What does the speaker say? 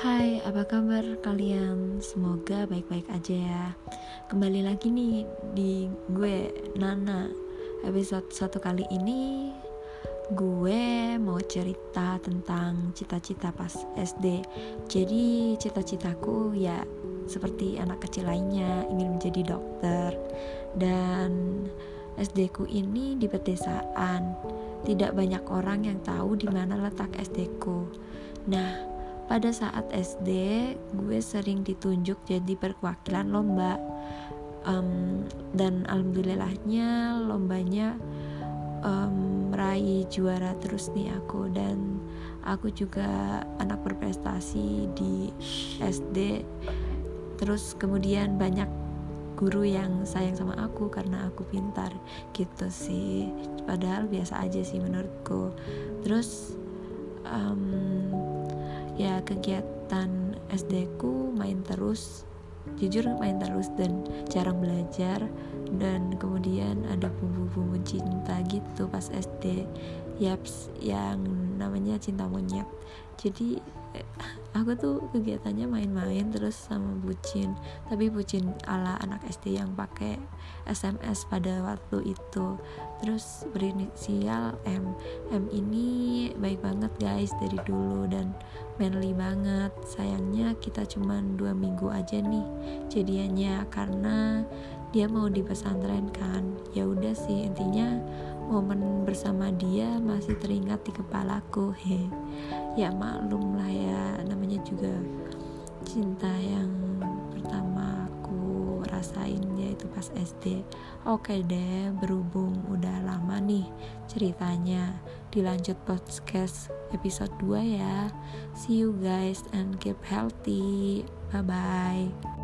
Hai, apa kabar kalian? Semoga baik-baik aja ya. Kembali lagi nih di gue Nana. Episode satu kali ini gue mau cerita tentang cita-cita pas SD. Jadi cita-citaku ya seperti anak kecil lainnya ingin menjadi dokter dan SD ku ini di pedesaan. Tidak banyak orang yang tahu di mana letak SD ku. Nah, pada saat SD gue sering ditunjuk jadi perwakilan lomba. Um, dan alhamdulillahnya lombanya um, meraih juara terus nih aku. Dan aku juga anak berprestasi di SD terus kemudian banyak guru yang sayang sama aku karena aku pintar. Gitu sih. Padahal biasa aja sih menurutku. Terus um, ya kegiatan SD ku main terus. Jujur main terus dan jarang belajar. Dan kemudian ada bumbu-bumbu cinta gitu pas SD yaps yang namanya cinta monyet. Jadi eh, aku tuh kegiatannya main-main terus sama bucin. Tapi bucin ala anak SD yang pakai SMS pada waktu itu. Terus berinisial M. M ini baik banget guys dari dulu. Dan manly banget. Sayangnya kita cuman dua minggu aja nih jadiannya karena dia mau di pesantren kan. Ya udah sih intinya momen bersama dia masih teringat di kepalaku. He ya maklum lah ya namanya juga cinta yang pertama aku rasain yaitu pas SD oke deh berhubung udah lama nih ceritanya dilanjut podcast episode 2 ya. See you guys and keep healthy. Bye bye